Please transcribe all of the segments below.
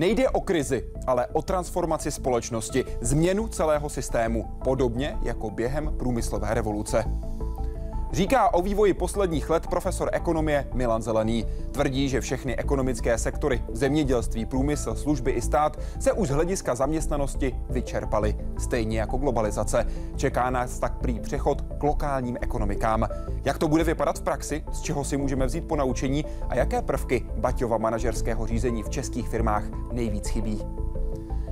Nejde o krizi, ale o transformaci společnosti, změnu celého systému, podobně jako během průmyslové revoluce. Říká o vývoji posledních let profesor ekonomie Milan Zelený. Tvrdí, že všechny ekonomické sektory, zemědělství, průmysl, služby i stát se už z hlediska zaměstnanosti vyčerpaly. Stejně jako globalizace. Čeká nás tak prý přechod k lokálním ekonomikám. Jak to bude vypadat v praxi, z čeho si můžeme vzít po naučení a jaké prvky Baťova manažerského řízení v českých firmách nejvíc chybí?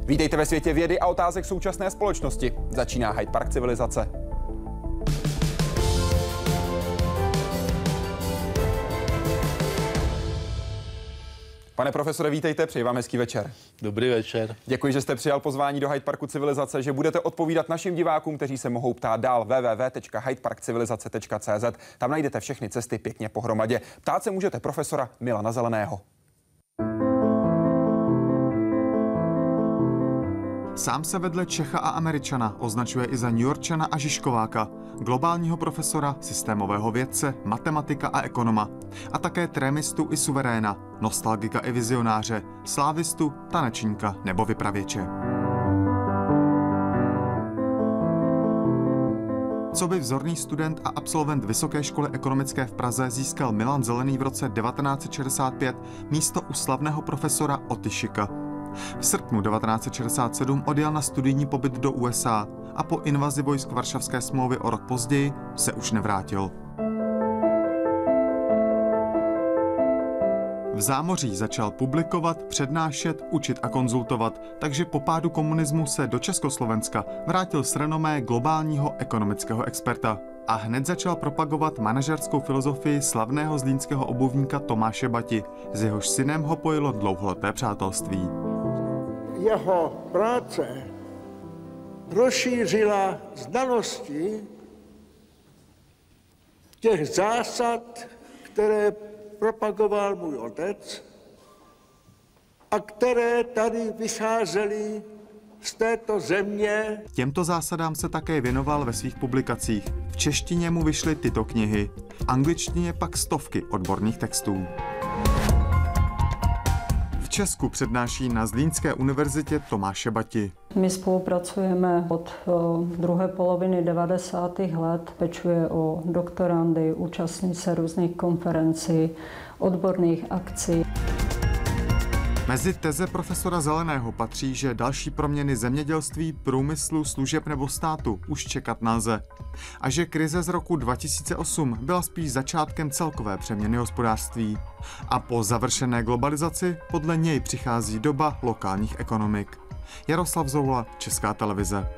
Vítejte ve světě vědy a otázek současné společnosti. Začíná Hyde Park civilizace. Pane profesore, vítejte, přeji vám hezký večer. Dobrý večer. Děkuji, že jste přijal pozvání do Hyde Parku Civilizace, že budete odpovídat našim divákům, kteří se mohou ptát dál www.hydeparkcivilizace.cz. Tam najdete všechny cesty pěkně pohromadě. Ptát se můžete profesora Milana Zeleného. Sám se vedle Čecha a Američana označuje i za New Yorkčana a Žižkováka, globálního profesora, systémového vědce, matematika a ekonoma. A také trémistu i suveréna, nostalgika i vizionáře, slávistu, tanečníka nebo vypravěče. Co by vzorný student a absolvent Vysoké školy ekonomické v Praze získal Milan Zelený v roce 1965 místo u slavného profesora Otyšika, v srpnu 1967 odjel na studijní pobyt do USA a po invazi vojsk Varšavské smlouvy o rok později se už nevrátil. V zámoří začal publikovat, přednášet, učit a konzultovat, takže po pádu komunismu se do Československa vrátil s renomé globálního ekonomického experta a hned začal propagovat manažerskou filozofii slavného zlínského obuvníka Tomáše Bati, s jehož synem ho pojilo dlouholeté přátelství jeho práce rozšířila znalosti těch zásad, které propagoval můj otec a které tady vycházely z této země. Těmto zásadám se také věnoval ve svých publikacích. V češtině mu vyšly tyto knihy, v angličtině pak stovky odborných textů. Česku přednáší na Zlínské univerzitě Tomáše Bati. My spolupracujeme od eh, druhé poloviny 90. let, pečuje o doktorandy, účastní se různých konferencí, odborných akcí. Mezi teze profesora Zeleného patří, že další proměny zemědělství, průmyslu, služeb nebo státu už čekat nelze. A že krize z roku 2008 byla spíš začátkem celkové přeměny hospodářství. A po završené globalizaci podle něj přichází doba lokálních ekonomik. Jaroslav Zoula, Česká televize.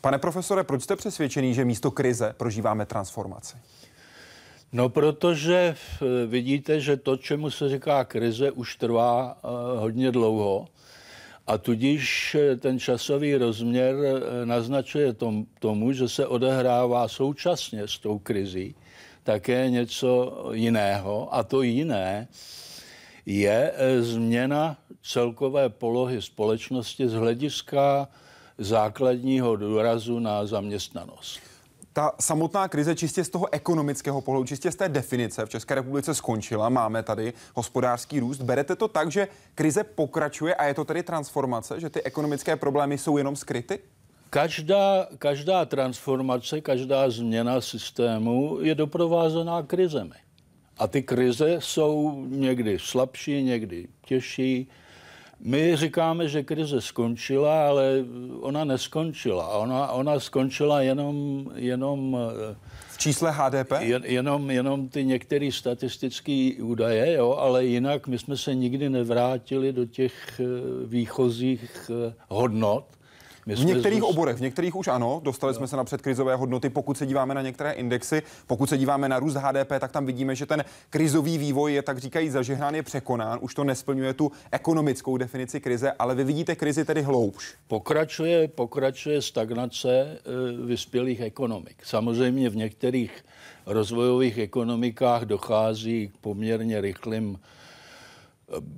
Pane profesore, proč jste přesvědčený, že místo krize prožíváme transformaci? No, protože eh, vidíte, že to, čemu se říká krize, už trvá uh, hodně dlouho. A tudíž eh, ten časový rozměr naznačuje tom, tomu, že se odehrává současně s tou krizí také něco jiného. A to jiné je změna celkové polohy společnosti z hlediska základního důrazu na zaměstnanost ta samotná krize čistě z toho ekonomického pohledu, čistě z té definice v České republice skončila. Máme tady hospodářský růst. Berete to tak, že krize pokračuje a je to tedy transformace, že ty ekonomické problémy jsou jenom skryty? Každá, každá transformace, každá změna systému je doprovázená krizemi. A ty krize jsou někdy slabší, někdy těžší. My říkáme, že krize skončila, ale ona neskončila. Ona, ona skončila jenom, jenom v čísle HDP? Jen, jenom, jenom ty některé statistické údaje, jo, ale jinak my jsme se nikdy nevrátili do těch eh, výchozích eh, hodnot. My v některých zůst... oborech, v některých už ano, dostali no. jsme se na předkrizové hodnoty. Pokud se díváme na některé indexy, pokud se díváme na růst HDP, tak tam vidíme, že ten krizový vývoj je tak říkají zažehnán, je překonán. Už to nesplňuje tu ekonomickou definici krize, ale vy vidíte krizi tedy hloubš. Pokračuje, pokračuje stagnace e, vyspělých ekonomik. Samozřejmě v některých rozvojových ekonomikách dochází k poměrně rychlým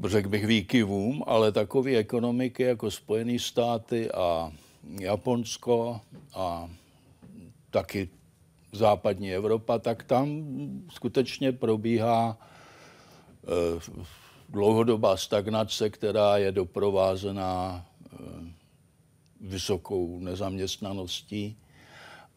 řekl bych, výkyvům, ale takové ekonomiky jako Spojené státy a Japonsko a taky západní Evropa, tak tam skutečně probíhá eh, dlouhodobá stagnace, která je doprovázená eh, vysokou nezaměstnaností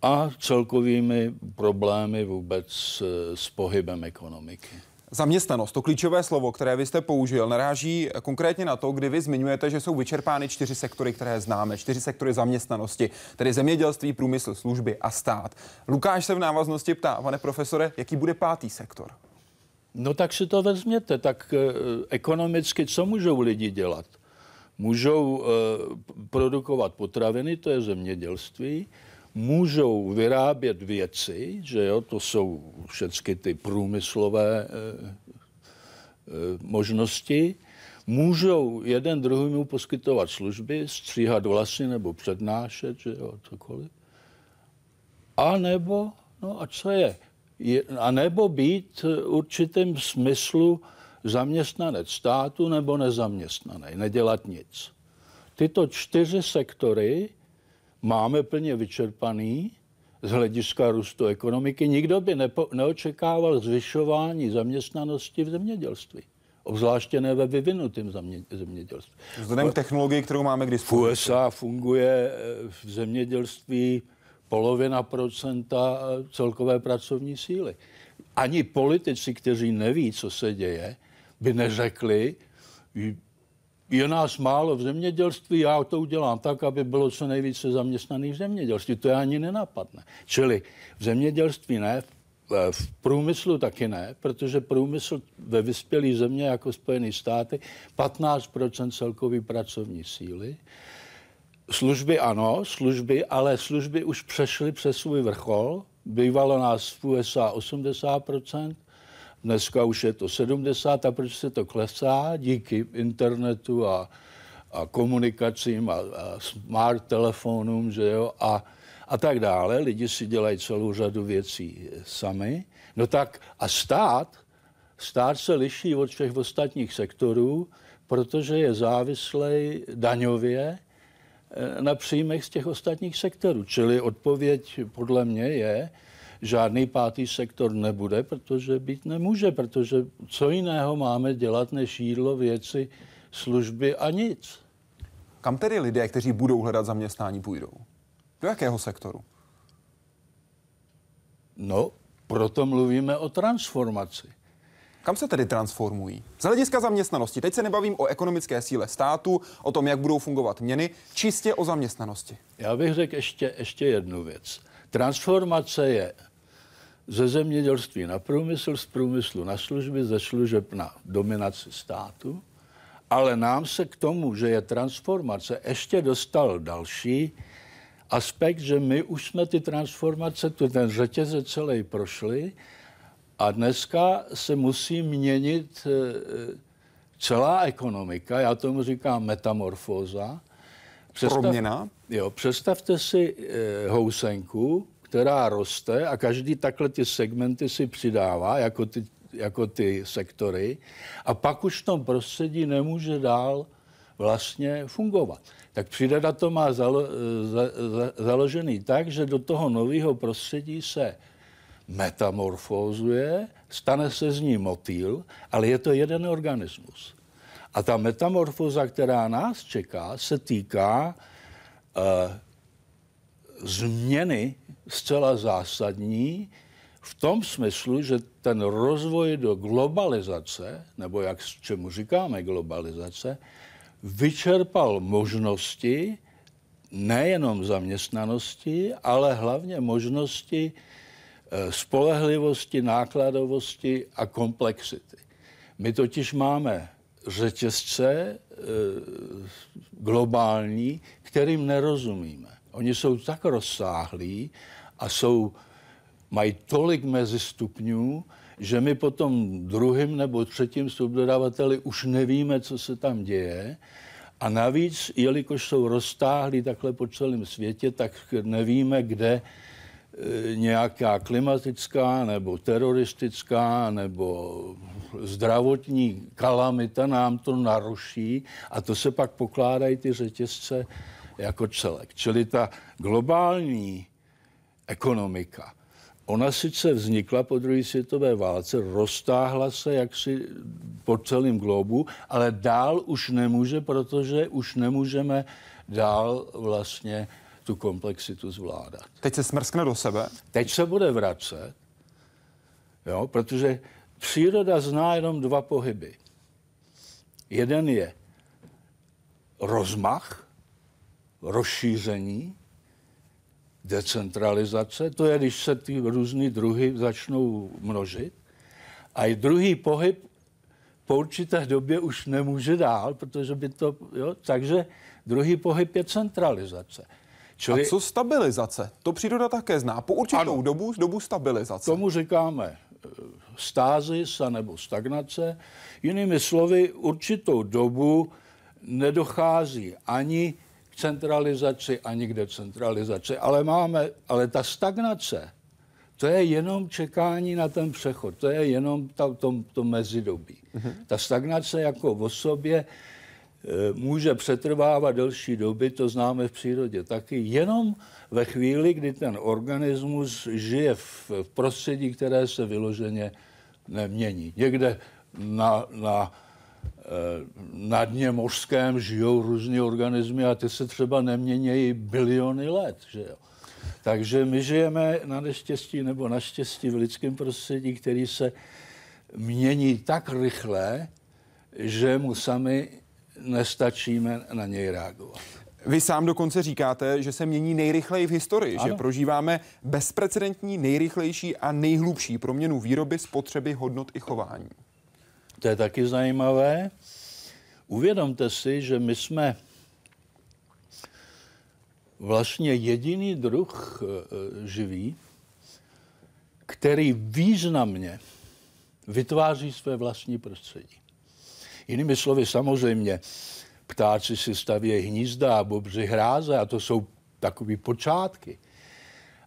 a celkovými problémy vůbec s, s pohybem ekonomiky. Zaměstnanost, to klíčové slovo, které vy jste použil, naráží konkrétně na to, kdy vy zmiňujete, že jsou vyčerpány čtyři sektory, které známe, čtyři sektory zaměstnanosti, tedy zemědělství, průmysl, služby a stát. Lukáš se v návaznosti ptá, pane profesore, jaký bude pátý sektor? No tak si to vezměte, tak eh, ekonomicky co můžou lidi dělat? Můžou eh, produkovat potraviny, to je zemědělství, můžou vyrábět věci, že jo, to jsou všechny ty průmyslové eh, možnosti, můžou jeden druhému poskytovat služby, stříhat vlasy nebo přednášet, že jo, cokoliv. A nebo, no a co je? je, a nebo být určitým smyslu zaměstnanec státu nebo nezaměstnaný, nedělat nic. Tyto čtyři sektory máme plně vyčerpaný z hlediska růstu ekonomiky. Nikdo by nepo, neočekával zvyšování zaměstnanosti v zemědělství. Obzvláště ne ve vyvinutém zemědělství. Vzhledem k technologii, kterou máme k dispozici. V USA funguje eh, v zemědělství polovina procenta eh, celkové pracovní síly. Ani politici, kteří neví, co se děje, by neřekli, je nás málo v zemědělství, já to udělám tak, aby bylo co nejvíce zaměstnaných v zemědělství. To je ani nenapadne. Čili v zemědělství ne, v průmyslu taky ne, protože průmysl ve vyspělé země jako Spojené státy 15 celkové pracovní síly. Služby ano, služby, ale služby už přešly přes svůj vrchol. Bývalo nás v USA 80%, dneska už je to 70% a proč se to klesá? Díky internetu a, a komunikacím a, a smart telefonům, že jo, a, a tak dále. Lidi si dělají celou řadu věcí sami. No tak a stát, stát se liší od všech ostatních sektorů, protože je závislý daňově Eh, na příjmech z těch ostatních sektorů. Čili odpověď podle mě je, žádný pátý sektor nebude, protože být nemůže, protože co jiného máme dělat, než jídlo, věci, služby a nic. Kam tedy lidé, kteří budou hledat zaměstnání, půjdou? Do jakého sektoru? No, proto mluvíme o transformaci. Kam se tedy transformují? Z hlediska zaměstnanosti, teď se nebavím o ekonomické síle státu, o tom, jak budou fungovat měny, čistě o zaměstnanosti. Já bych řekl ještě, ještě jednu věc. Transformace je ze zemědělství na průmysl, z průmyslu na služby, ze služeb na dominaci státu, ale nám se k tomu, že je transformace, ještě dostal další aspekt, že my už jsme ty transformace, tu ten řetězec celý prošli a dneska se musí měnit eh, celá ekonomika, já tomu říkám metamorfóza. Představ, Proměna? Jo, představte si e, housenku, která roste a každý takhle ty segmenty si přidává, jako ty, jako ty sektory, a pak už v tom prostředí nemůže dál vlastně fungovat. Tak příroda to má zalo, za, za, založený tak, že do toho nového prostředí se metamorfózuje, stane se z ní motýl, ale je to jeden organismus. A ta metamorfóza, která nás čeká, se týká uh, změny zcela zásadní v tom smyslu, že ten rozvoj do globalizace, nebo jak čemu říkáme globalizace, vyčerpal možnosti nejenom zaměstnanosti, ale hlavně možnosti Eh, spolehlivosti, nákladovosti a komplexity. My totiž máme řetězce e, globální, kterým nerozumíme. Oni jsou tak rozsáhlí a jsou, mají tolik mezistupňů, že my potom druhým nebo třetím subdodavateli už nevíme, co se tam děje. A navíc, jelikož jsou roztáhlí takhle po celém světě, tak nevíme, kde E, nějaká klimatická nebo teroristická nebo zdravotní kalamita nám to naruší a to se pak pokládají ty řetězce jako celek. Čili ta globální ekonomika, ona sice vznikla po druhé světové válce, roztáhla se jaksi po celém globu, ale dál už nemůže, protože už nemůžeme dál vlastně tu komplexitu zvládat. Teď se smrskne do sebe? Teď se bude vracet, jo, protože příroda zná jenom dva pohyby. Jeden je rozmach, rozšíření, decentralizace, to je, když se ty různé druhy začnou množit. A i druhý pohyb po určité době už nemůže dál, protože by to, jo, takže druhý pohyb je centralizace. Čili... A co stabilizace? To příroda také zná. Po určitou ano. dobu, dobu stabilizace. Tomu říkáme eh, stázis nebo stagnace. Jinými slovy, určitou dobu nedochází ani k centralizaci, ani k decentralizaci. Ale máme, ale ta stagnace, to je jenom čekání na ten přechod, to je jenom ta, to, to mezidobí. Mm-hmm. Ta stagnace jako v osobě e, může přetrvávat delší doby, to známe v přírodě taky, jenom ve chvíli, kdy ten organismus žije v, v prostředí, které se vyloženě nemění. Někde na, na na dně mořském žijou různé organismy a ty se třeba neměnějí biliony let. Že jo? Takže my žijeme na neštěstí nebo naštěstí v lidském prostředí, který se mění tak rychle, že mu sami nestačíme na něj reagovat. Vy sám dokonce říkáte, že se mění nejrychleji v historii, ano. že prožíváme bezprecedentní, nejrychlejší a nejhlubší proměnu výroby, spotřeby, hodnot i chování. To je taky zajímavé. Uvědomte si, že my jsme vlastně jediný druh e, živý, který významně vytváří své vlastní prostředí. Jinými slovy, samozřejmě, ptáci si staví hnízda, bobři hráze a to jsou takové počátky.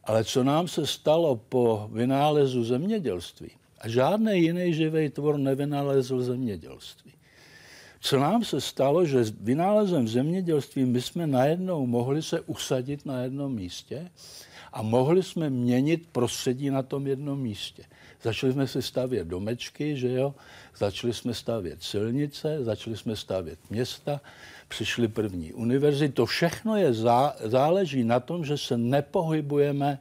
Ale co nám se stalo po vynálezu zemědělství, a žádný jiný živý tvor nevynalezl zemědělství. Co nám se stalo, že vynálezem v zemědělství my jsme najednou mohli se usadit na jednom místě a mohli jsme měnit prostředí na tom jednom místě. Začali jsme si stavět domečky, že jo? začali jsme stavět silnice, začali jsme stavět města, přišly první univerzity. To všechno je zá, záleží na tom, že se nepohybujeme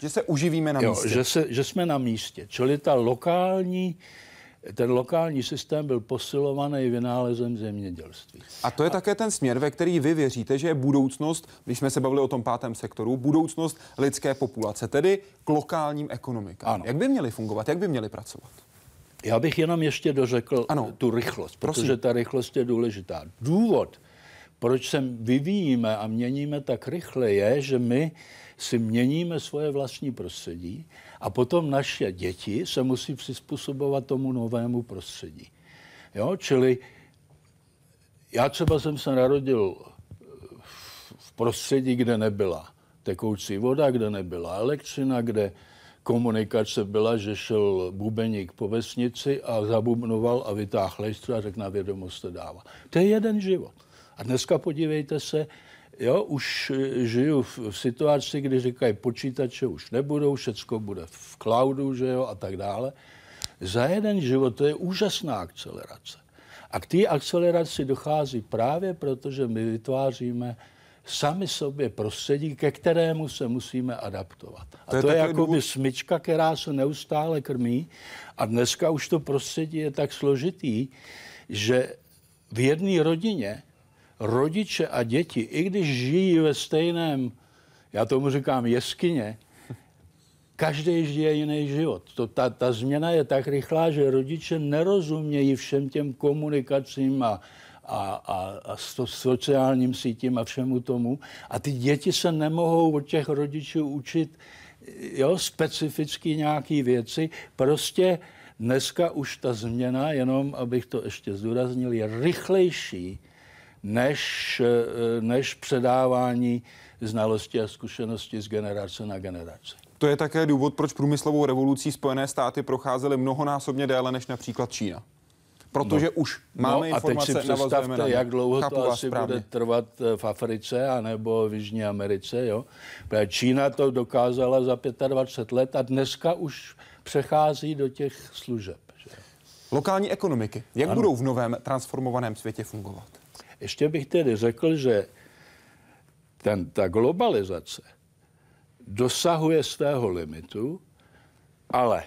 že se uživíme na jo, místě. Že, se, že jsme na místě. Čili ta lokální, ten lokální systém byl posilovaný vynálezem zemědělství. A to je a... také ten směr, ve který vy věříte, že je budoucnost, když jsme se bavili o tom pátém sektoru, budoucnost lidské populace, tedy k lokálním ekonomikám. Ano. Jak by měly fungovat, jak by měly pracovat? Já bych jenom ještě dořekl ano. tu rychlost, Prosím. protože ta rychlost je důležitá. Důvod, proč se vyvíjíme a měníme tak rychle, je, že my si měníme svoje vlastní prostředí a potom naše děti se musí přizpůsobovat tomu novému prostředí. Jo? Čili já třeba jsem se narodil v prostředí, kde nebyla tekoucí voda, kde nebyla elektřina, kde komunikace byla, že šel bubeník po vesnici a zabubnoval a vytáhl lejstru a řekl na vědomost to dává. To je jeden život. A dneska podívejte se, jo, už eh, žiju v, v situaci, kdy říkají, počítače už nebudou, všecko bude v cloudu, že jo, a tak dále. Za jeden život to je úžasná akcelerace. A k té akceleraci dochází právě proto, že my vytváříme sami sobě prostředí, ke kterému se musíme adaptovat. A to je, to je jako důvod... by smyčka, která se neustále krmí a dneska už to prostředí je tak složitý, že v jedné rodině rodiče a děti, i když žijí ve stejném, já tomu říkám jeskyně, každý žije jiný život. To, ta, ta změna je tak rychlá, že rodiče nerozumějí všem těm komunikacím a, a, a, a sociálním sítím a všemu tomu. A ty děti se nemohou od těch rodičů učit jo, specificky nějaké věci. Prostě dneska už ta změna, jenom abych to ještě zdůraznil, je rychlejší než, eh, než předávání znalosti a zkušenosti z generace na generaci. To je také důvod, proč průmyslovou revolucí Spojené státy procházely mnohonásobně déle než například Čína. Protože no, už máme no, informace, a teď si představte, na jak dlouho Chápu to asi správně. bude trvat eh, v Africe anebo v Jižní Americe. Jo? Čína to dokázala za 25 let a dneska už přechází do těch služeb. Že? Lokální ekonomiky. Jak ano. budou v novém transformovaném světě fungovat? Ještě bych tedy řekl, že ten, ta globalizace dosahuje svého limitu, ale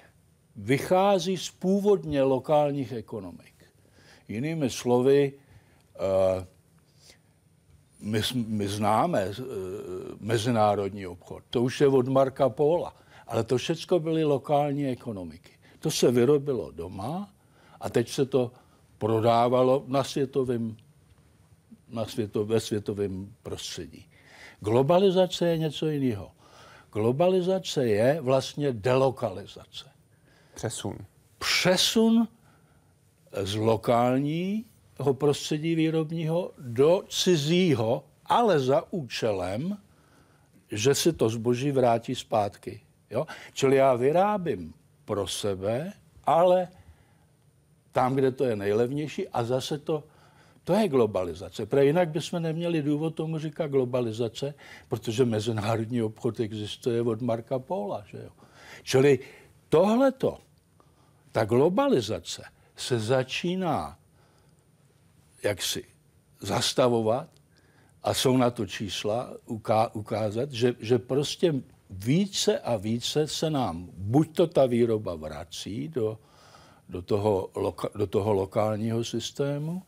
vychází z původně lokálních ekonomik. Jinými slovy, uh, my, my známe uh, mezinárodní obchod. To už je od Marka Póla. Ale to všechno byly lokální ekonomiky. To se vyrobilo doma a teď se to prodávalo na světovém, na světo, ve světovém prostředí. Globalizace je něco jiného. Globalizace je vlastně delokalizace. Přesun. Přesun z lokálního prostředí výrobního do cizího, ale za účelem, že si to zboží vrátí zpátky. Jo? Čili já vyrábím pro sebe, ale tam, kde to je nejlevnější a zase to, to je globalizace. Protože jinak bychom neměli důvod tomu říkat globalizace, protože mezinárodní obchod existuje od Marka Póla. Že jo? Čili tohleto, ta globalizace se začíná jaksi zastavovat a jsou na to čísla ukázat, že, že prostě více a více se nám buď to ta výroba vrací do, do, toho, loka, do toho lokálního systému,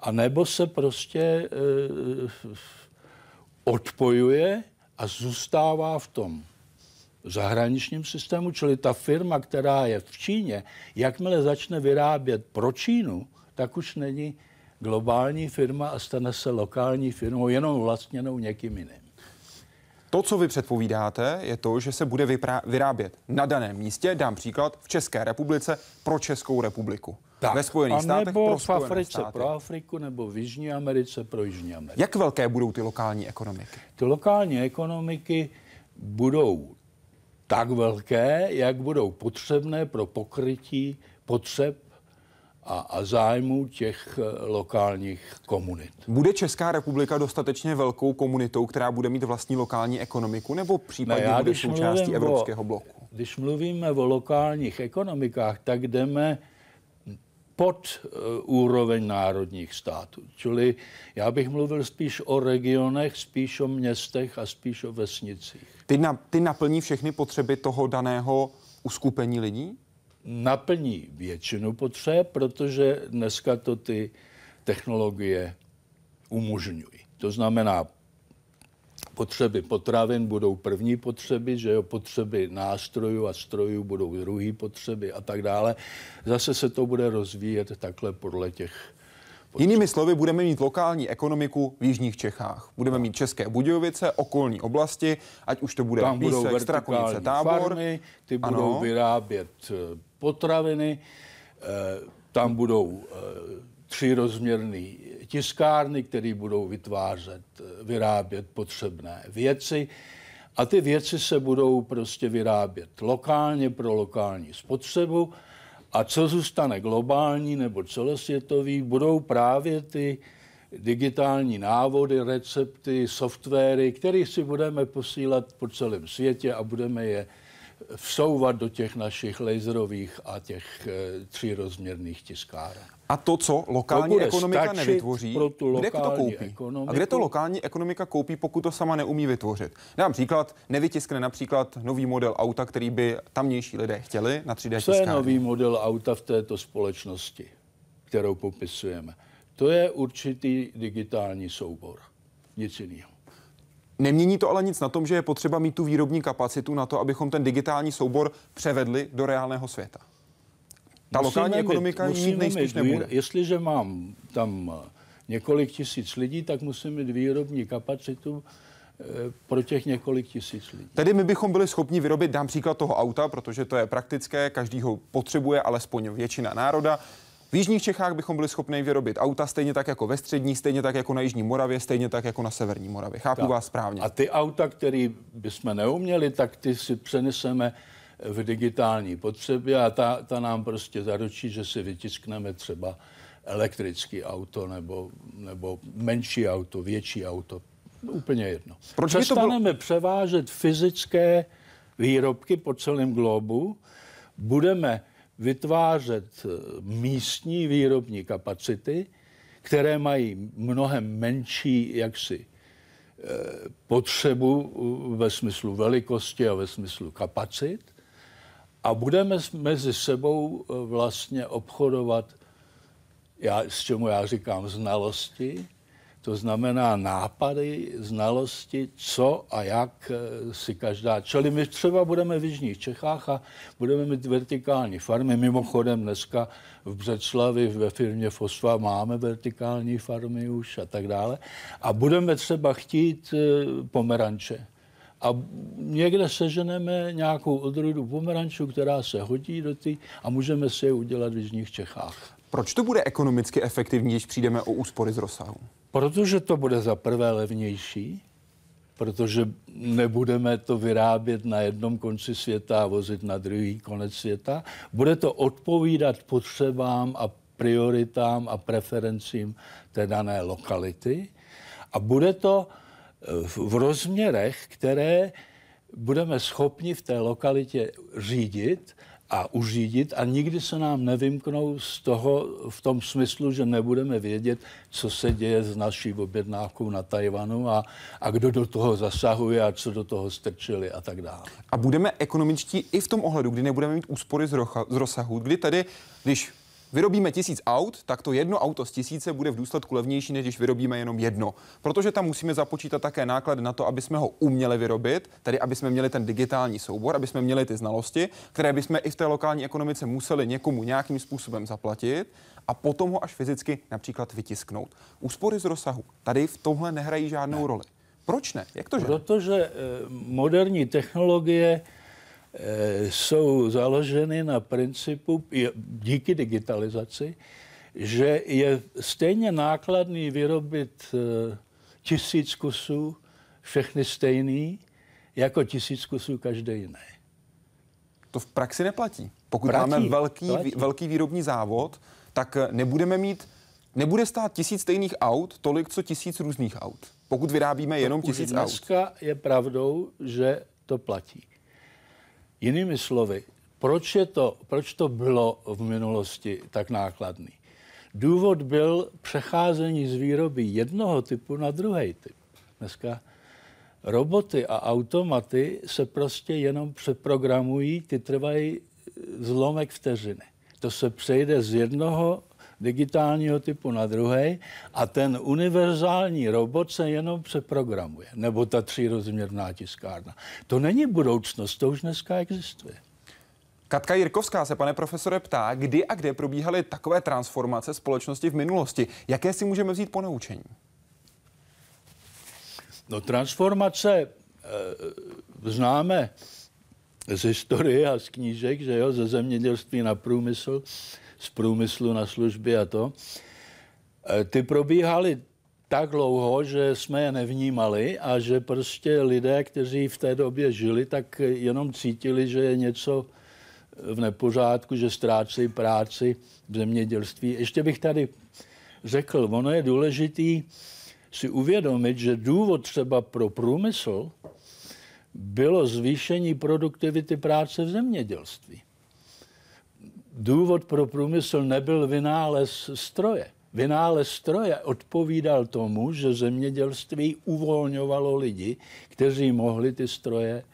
a nebo se prostě e, odpojuje a zůstává v tom zahraničním systému, čili ta firma, která je v Číně, jakmile začne vyrábět pro Čínu, tak už není globální firma a stane se lokální firmou, jenom vlastněnou někým jiným. To, co vy předpovídáte, je to, že se bude vyrábět na daném místě, dám příklad, v České republice pro Českou republiku. Tak, ve Spojených státech nebo pro v Africe státy. pro Afriku, nebo v Jižní Americe pro Jižní Ameriku. Jak velké budou ty lokální ekonomiky? Ty lokální ekonomiky budou tak velké, jak budou potřebné pro pokrytí potřeb a, a zájmu těch eh, lokálních komunit. Bude Česká republika dostatečně velkou komunitou, která bude mít vlastní lokální ekonomiku, nebo případně ne, já, bude součástí evropského o, bloku? Když mluvíme o lokálních ekonomikách, tak jdeme pod uh, úroveň národních států. Čili já bych mluvil spíš o regionech, spíš o městech a spíš o vesnicích. Ty, na, ty naplní všechny potřeby toho daného uskupení lidí? naplní většinu potřeb, protože dneska to ty technologie umožňují. To znamená, potřeby potravin budou první potřeby, že jo, potřeby nástrojů a strojů budou druhý potřeby a tak dále. Zase se to bude rozvíjet takhle podle těch potřeb. Jinými slovy, budeme mít lokální ekonomiku v jižních Čechách. Budeme mít České Budějovice, okolní oblasti, ať už to bude Tam Písek, budou Strakonice, Tábor. Farmy, ty ano. budou vyrábět eh, potraviny, eh, tam budou eh, třirozměrné tiskárny, které budou vytvářet, eh, vyrábět potřebné věci. A ty věci se budou prostě vyrábět lokálně pro lokální spotřebu. A co zůstane globální nebo celosvětový, budou právě ty digitální návody, recepty, softwary, které si budeme posílat po celém světě a budeme je vsouvat do těch našich laserových a těch e, třírozměrných tiskáren. A to, co lokální to ekonomika nevytvoří, kde to koupí? Ekonomiku? A kde to lokální ekonomika koupí, pokud to sama neumí vytvořit? Dám příklad, nevytiskne například nový model auta, který by tamnější lidé chtěli na 3D Co je nový model auta v této společnosti, kterou popisujeme? To je určitý digitální soubor. Nic jiného. Nemění to ale nic na tom, že je potřeba mít tu výrobní kapacitu na to, abychom ten digitální soubor převedli do reálného světa. Ta musíme lokální mít, ekonomika mít nejspíš mít, nebude. Jestliže mám tam eh, několik tisíc lidí, tak musím mít výrobní kapacitu eh, pro těch několik tisíc lidí. Tedy my bychom byli schopni vyrobit, dám příklad toho auta, protože to je praktické, každý ho potřebuje, alespoň většina národa. V jižních Čechách bychom byli schopni vyrobit auta stejně tak jako ve střední, stejně tak jako na Jižní Moravě, stejně tak jako na Severní Moravě. Chápu tak. vás správně. A ty auta, které bychom neuměli, tak ty si přeneseme v digitální potřebě a ta, ta nám prostě zaručí, že si vytiskneme třeba elektrický auto nebo, nebo menší auto, větší auto. Úplně jedno. Proč Přestaneme bylo... převážet fyzické výrobky po celém globu, budeme vytvářet eh, místní výrobní kapacity, které mají mnohem menší jaksi eh, potřebu ve smyslu velikosti a ve smyslu kapacit. A budeme mezi sebou vlastně obchodovat, já, s čemu já říkám znalosti, to znamená nápady, znalosti, co a jak eh, si každá. Čili my třeba budeme v Jižních Čechách a budeme mít vertikální farmy. Mimochodem dneska v Břeclavi ve firmě Fosfa máme vertikální farmy už a tak dále. A budeme třeba chtít eh, pomeranče. A někde seženeme nějakou odrůdu pomerančů, která se hodí do ty a můžeme si je udělat v Jižních Čechách. Proč to bude ekonomicky efektivní, když přijdeme o úspory z rozsahu? Protože to bude za prvé levnější, protože nebudeme to vyrábět na jednom konci světa a vozit na druhý konec světa. Bude to odpovídat potřebám a prioritám a preferencím té dané lokality a bude to eh, v rozměrech, které budeme schopni v té lokalitě řídit a uřídit a nikdy se nám nevymknou z toho v tom smyslu, že nebudeme vědět, co se děje s naší objednávkou na Tajvanu a, a kdo do toho zasahuje a co do toho strčili a tak dále. A budeme ekonomičtí i v tom ohledu, kdy nebudeme mít úspory z, rocha, z rozsahu, kdy tedy, když vyrobíme tisíc aut, tak to jedno auto z tisíce bude v důsledku levnější, než když vyrobíme jenom jedno. Protože tam musíme započítat také náklady na to, aby jsme ho uměli vyrobit, tedy aby jsme měli ten digitální soubor, aby jsme měli ty znalosti, které bychom i v té lokální ekonomice museli někomu nějakým způsobem zaplatit a potom ho až fyzicky například vytisknout. Úspory z rozsahu tady v tomhle nehrají žádnou roli. Proč ne? Jak to, že? Protože eh, moderní technologie jsou založeny na principu, díky digitalizaci, že je stejně nákladný vyrobit eh, tisíc kusů, všechny stejný, jako tisíc kusů každý jiný. To v praxi neplatí. Pokud platí, máme velký, platí. velký výrobní závod, tak eh, nebudeme mít, nebude stát tisíc stejných aut tolik, co tisíc různých aut. Pokud vyrábíme jenom tisíc aut. Dneska je pravdou, že to platí. Jinými slovy, proč, je to, proč to bylo v minulosti tak nákladný? Důvod byl přecházení z výroby jednoho typu na druhý typ. Dneska roboty a automaty se prostě jenom přeprogramují, ty trvají zlomek vteřiny. To se přejde z jednoho digitálního typu na druhý a ten univerzální robot se jenom přeprogramuje, nebo ta třírozměrná tiskárna. To není budoucnost, to už dneska existuje. Katka Jirkovská se, pane profesore, ptá, kdy a kde probíhaly takové transformace společnosti v minulosti. Jaké si můžeme vzít po naučení? No transformace e, známe z historie a z knížek, že jo, ze zemědělství na průmysl z průmyslu na služby a to, e, ty probíhaly tak dlouho, že jsme je nevnímali a že prostě lidé, kteří v té době žili, tak jenom cítili, že je něco v nepořádku, že ztrácejí práci v zemědělství. Ještě bych tady řekl, ono je důležitý si uvědomit, že důvod třeba pro průmysl bylo zvýšení produktivity práce v zemědělství důvod pro průmysl nebyl vynález stroje. Vynález stroje odpovídal tomu, že zemědělství uvolňovalo lidi, kteří mohli ty stroje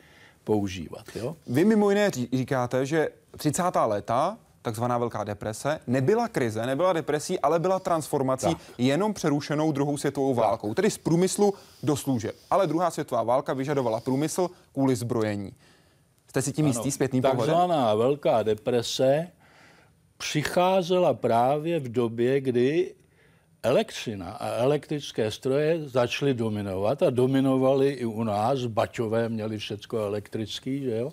používat. Jo? Vy mimo jiné říkáte, že 30. léta takzvaná velká deprese, nebyla krize, nebyla depresí, ale byla transformací tak. jenom přerušenou druhou světovou tak. válkou, tedy z průmyslu do služeb. Ale druhá světová válka vyžadovala průmysl kvůli zbrojení. Jste si tím ano, jistý zpětným pohledem? Takzvaná velká deprese přicházela právě v době, kdy elektřina a elektrické stroje začaly dominovat a dominovaly i u nás. Baťové měli všecko elektrický, že jo?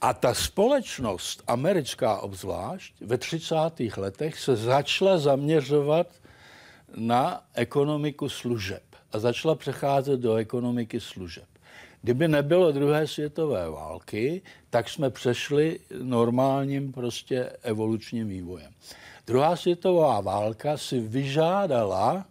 A ta společnost, americká obzvlášť, ve 30. letech se začala zaměřovat na ekonomiku služeb a začala přecházet do ekonomiky služeb. Kdyby nebylo druhé světové války, tak jsme přešli normálním prostě evolučním vývojem. Druhá světová válka si vyžádala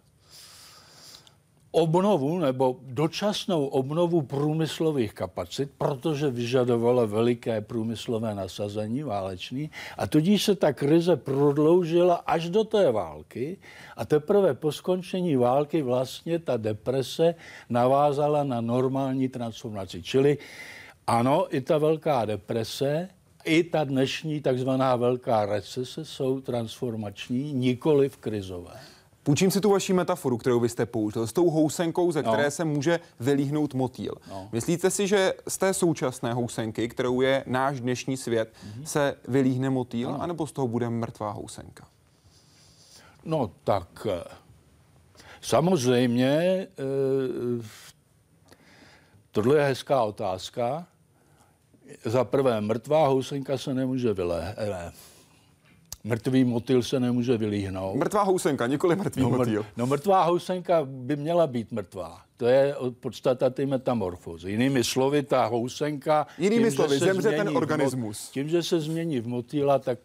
obnovu nebo dočasnou obnovu průmyslových kapacit, protože vyžadovalo veliké průmyslové nasazení válečný a tudíž se ta krize prodloužila až do té války a teprve po skončení války vlastně ta deprese navázala na normální transformaci. Čili ano, i ta velká deprese, i ta dnešní takzvaná velká recese jsou transformační, nikoli v krizové. Půjčím si tu vaši metaforu, kterou vy jste použil, s tou housenkou, ze které no. se může vylíhnout motýl. No. Myslíte si, že z té současné housenky, kterou je náš dnešní svět, mm-hmm. se vylíhne motýl, no. anebo z toho bude mrtvá housenka? No tak eh, samozřejmě eh, tohle je hezká otázka. Za prvé, mrtvá housenka se nemůže vylé, Mrtvý motýl se nemůže vylíhnout. Mrtvá housenka, nikoli mrtvý no, motýl. No mrtvá housenka by měla být mrtvá. To je podstata ty metamorfózy. Jinými slovy, ta housenka... Jinými tím, slovy, zemře ten organismus. Mot, tím, že se změní v motýla, tak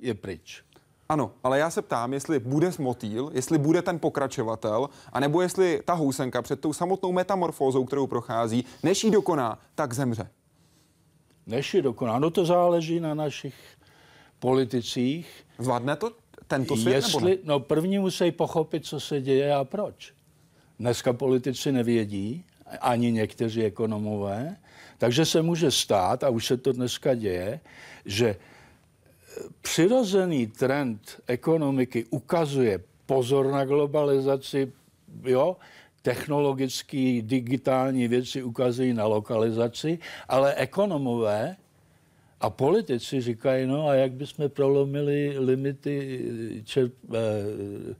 je pryč. Ano, ale já se ptám, jestli bude motýl, jestli bude ten pokračovatel, anebo jestli ta housenka před tou samotnou metamorfózou, kterou prochází, než ji dokoná, tak zemře. Než ji dokoná. No to záleží na našich politicích. Zvládne to tento svět Jestli, nebo ne? No první musí pochopit, co se děje a proč. Dneska politici nevědí, ani někteří ekonomové, takže se může stát, a už se to dneska děje, že e, přirozený trend ekonomiky ukazuje pozor na globalizaci, jo, technologické, digitální věci ukazují na lokalizaci, ale ekonomové a politici říkají, no a jak bychom prolomili limity čerp, eh,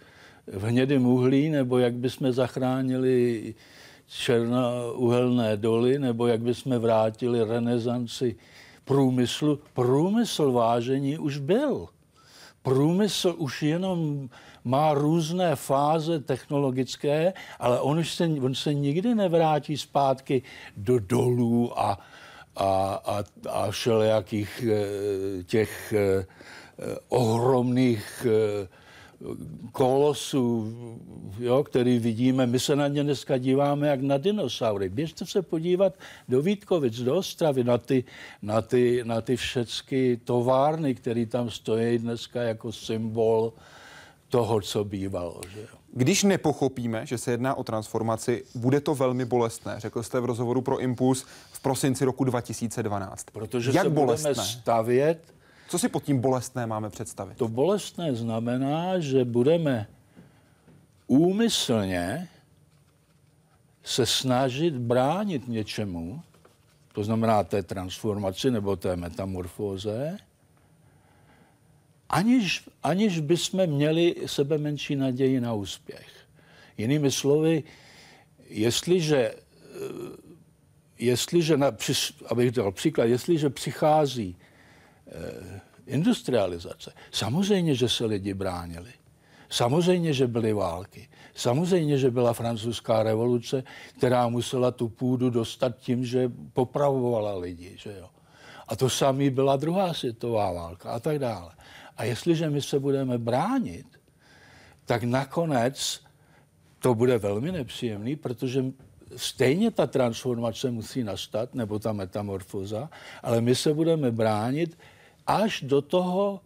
v hnědém uhlí, nebo jak bychom zachránili černouhelné doly, nebo jak bychom vrátili renesanci průmyslu. Průmysl vážení už byl. Průmysl už jenom má různé fáze technologické, ale on, už se, on se nikdy nevrátí zpátky do dolů a, a, a, a všelijakých eh, těch eh, ohromných eh, kolosů, jo, který vidíme. My se na ně dneska díváme jak na dinosaury. Běžte se podívat do Vítkovic, do Ostravy, na ty, na ty, na ty všechny továrny, které tam stojí dneska jako symbol toho, co bývalo. Že jo. Když nepochopíme, že se jedná o transformaci, bude to velmi bolestné. Řekl jste v rozhovoru pro Impuls v prosinci roku 2012. Protože Jak se bolestné? budeme stavět. Co si pod tím bolestné máme představit? To bolestné znamená, že budeme úmyslně se snažit bránit něčemu, to znamená té transformaci nebo té metamorfóze, aniž, aniž bychom měli sebe menší naději na úspěch. Jinými slovy, jestliže, eh, jestliže na, abych dal příklad, jestliže přichází eh, industrializace, samozřejmě, že se lidi bránili. Samozřejmě, že byly války. Samozřejmě, že byla francouzská revoluce, která musela tu půdu dostat tím, že popravovala lidi. Že jo? A to samé byla druhá světová válka a tak dále. A jestliže my se budeme bránit, tak nakonec to bude velmi nepříjemný, protože stejně ta transformace musí nastat, nebo ta metamorfoza, ale my se budeme bránit až do toho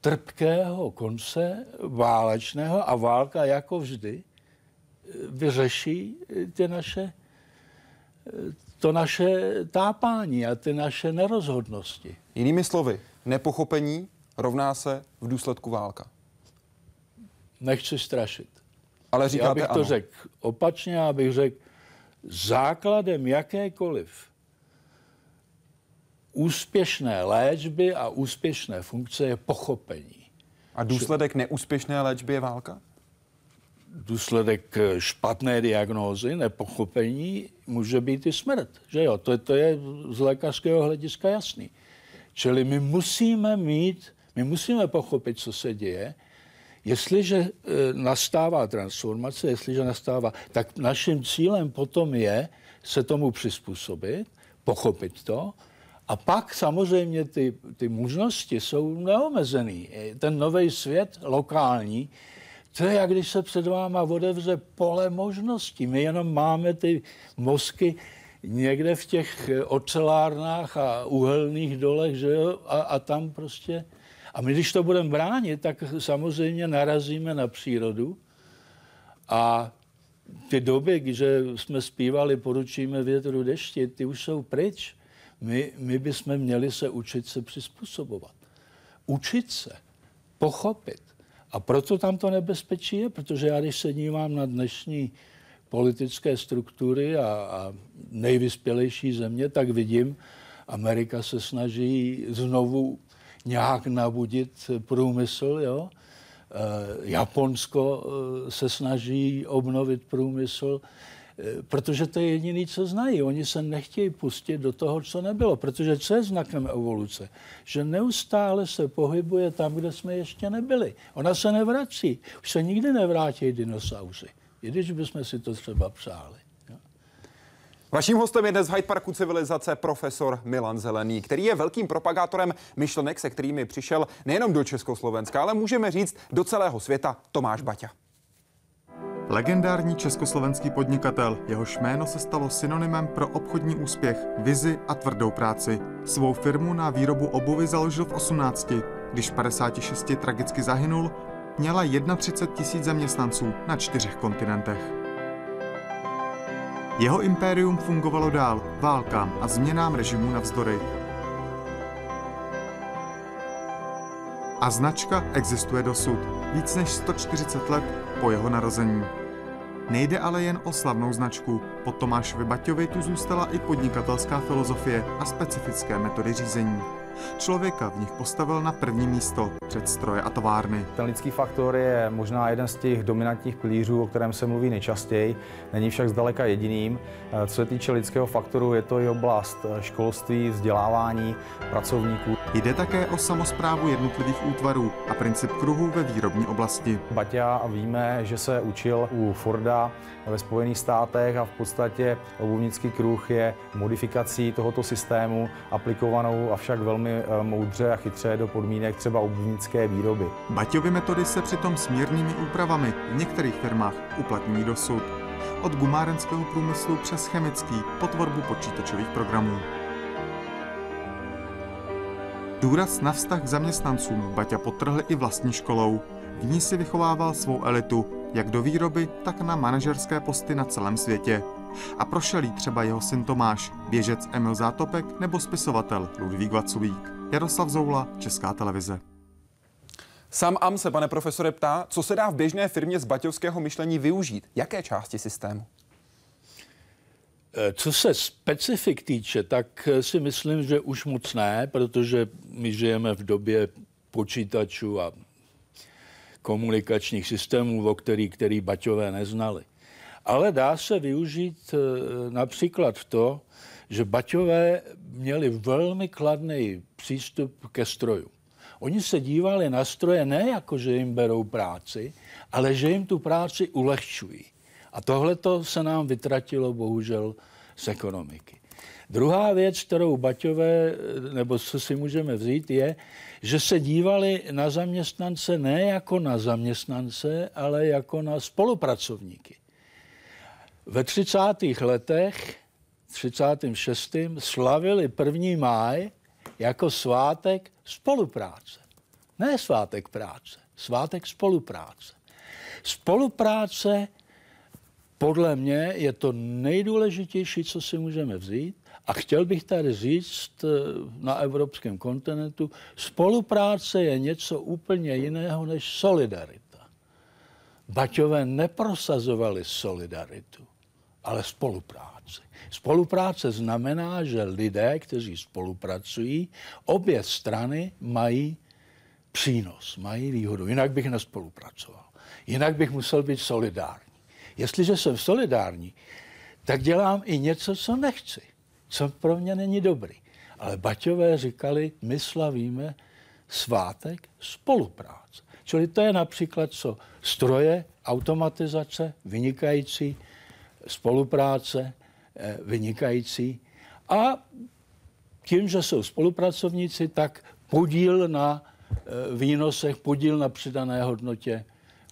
trpkého konce válečného a válka jako vždy vyřeší ty naše, to naše tápání a ty naše nerozhodnosti. Jinými slovy, nepochopení rovná se v důsledku válka. Nechci strašit. Ale říkáte Já bych to řekl opačně, já bych řekl, základem jakékoliv úspěšné léčby a úspěšné funkce je pochopení. A důsledek neúspěšné léčby je válka? Důsledek špatné diagnózy, nepochopení může být i smrt. Že jo? To, to je z lékařského hlediska jasný. Čili my musíme mít my musíme pochopit, co se děje. Jestliže e, nastává transformace, jestliže nastává, tak naším cílem potom je se tomu přizpůsobit, pochopit to a pak samozřejmě ty, ty možnosti jsou neomezený. Ten nový svět, lokální, To je, jak když se před váma odevře pole možností. My jenom máme ty mozky někde v těch ocelárnách a uhelných dolech, že jo, a, a tam prostě... A my, když to budeme bránit, tak samozřejmě narazíme na přírodu a ty doby, že jsme zpívali Poručíme větru dešti, ty už jsou pryč. My, my bychom měli se učit se přizpůsobovat. Učit se, pochopit. A proto tam to nebezpečí je, protože já když se dívám na dnešní politické struktury a, a nejvyspělejší země, tak vidím, Amerika se snaží znovu nějak nabudit průmysl, jo? Eh, Japonsko eh, se snaží obnovit průmysl, eh, protože to je jediné, co znají. Oni se nechtějí pustit do toho, co nebylo, protože co je znakem evoluce? Že neustále se pohybuje tam, kde jsme ještě nebyli. Ona se nevrací. Už se nikdy nevrátí dinosauři, i když bychom si to třeba přáli. Vaším hostem je dnes v Hyde Parku civilizace profesor Milan Zelený, který je velkým propagátorem myšlenek, se kterými přišel nejenom do Československa, ale můžeme říct do celého světa Tomáš Baťa. Legendární československý podnikatel, jehož jméno se stalo synonymem pro obchodní úspěch, vizi a tvrdou práci. Svou firmu na výrobu obuvy založil v 18. Když v 56 tragicky zahynul, měla 31 tisíc zaměstnanců na čtyřech kontinentech. Jeho impérium fungovalo dál, válkám a změnám režimu navzdory. A značka existuje dosud, víc než 140 let po jeho narození. Nejde ale jen o slavnou značku. Po Tomášovi Baťovi tu zůstala i podnikatelská filozofie a specifické metody řízení. Člověka v nich postavil na první místo před stroje a továrny. Ten lidský faktor je možná jeden z těch dominantních pilířů, o kterém se mluví nejčastěji, není však zdaleka jediným. Co se týče lidského faktoru, je to i oblast školství, vzdělávání pracovníků. Jde také o samozprávu jednotlivých útvarů a princip kruhu ve výrobní oblasti. Baťa víme, že se učil u Forda ve Spojených státech a v podstatě obuvnický kruh je modifikací tohoto systému aplikovanou avšak velmi eh, moudře a chytře do podmínek třeba obuvnické výroby. Baťovy metody se přitom s mírnými úpravami v některých firmách uplatňují dosud. Od gumárenského průmyslu přes chemický po tvorbu počítačových programů. Důraz na vztah k zaměstnancům Baťa potrhl i vlastní školou. V ní si vychovával svou elitu, jak do výroby, tak na manažerské posty na celém světě. A prošel jí třeba jeho syn Tomáš, běžec Emil Zátopek nebo spisovatel Ludvík Vaculík. Jaroslav Zoula, Česká televize. Sam Am se, pane profesore, ptá, co se dá v běžné firmě z baťovského myšlení využít? Jaké části systému? Eh, co se specifik týče, tak eh, si myslím, že už moc ne, protože my žijeme v době počítačů a komunikačních systémů, o který, který Baťové neznali. Ale dá se využít eh, například to, že Baťové měli velmi kladný přístup ke stroju. Oni se dívali na stroje ne jako, že jim berou práci, ale že jim tu práci ulehčují. A tohle to se nám vytratilo bohužel z ekonomiky. Druhá věc, kterou Baťové, nebo co si můžeme vzít, je, že se dívali na zaměstnance ne jako na zaměstnance, ale jako na spolupracovníky. Ve 30. letech, 36. slavili 1. máj jako svátek spolupráce. Ne svátek práce, svátek spolupráce. Spolupráce podle mě je to nejdůležitější, co si můžeme vzít. A chtěl bych tady říct eh, na evropském kontinentu, spolupráce je něco úplně jiného než solidarita. Baťové neprosazovali solidaritu, ale spolupráci. Spolupráce znamená, že lidé, kteří spolupracují, obě strany mají přínos, mají výhodu. Jinak bych nespolupracoval. Jinak bych musel být solidární. Jestliže jsem solidární, tak dělám i něco, co nechci, co pro mě není dobrý. Ale Baťové říkali, my slavíme svátek spolupráce. Čili to je například co? Stroje, automatizace, vynikající, spolupráce, eh, vynikající. A tím, že jsou spolupracovníci, tak podíl na eh, výnosech, podíl na přidané hodnotě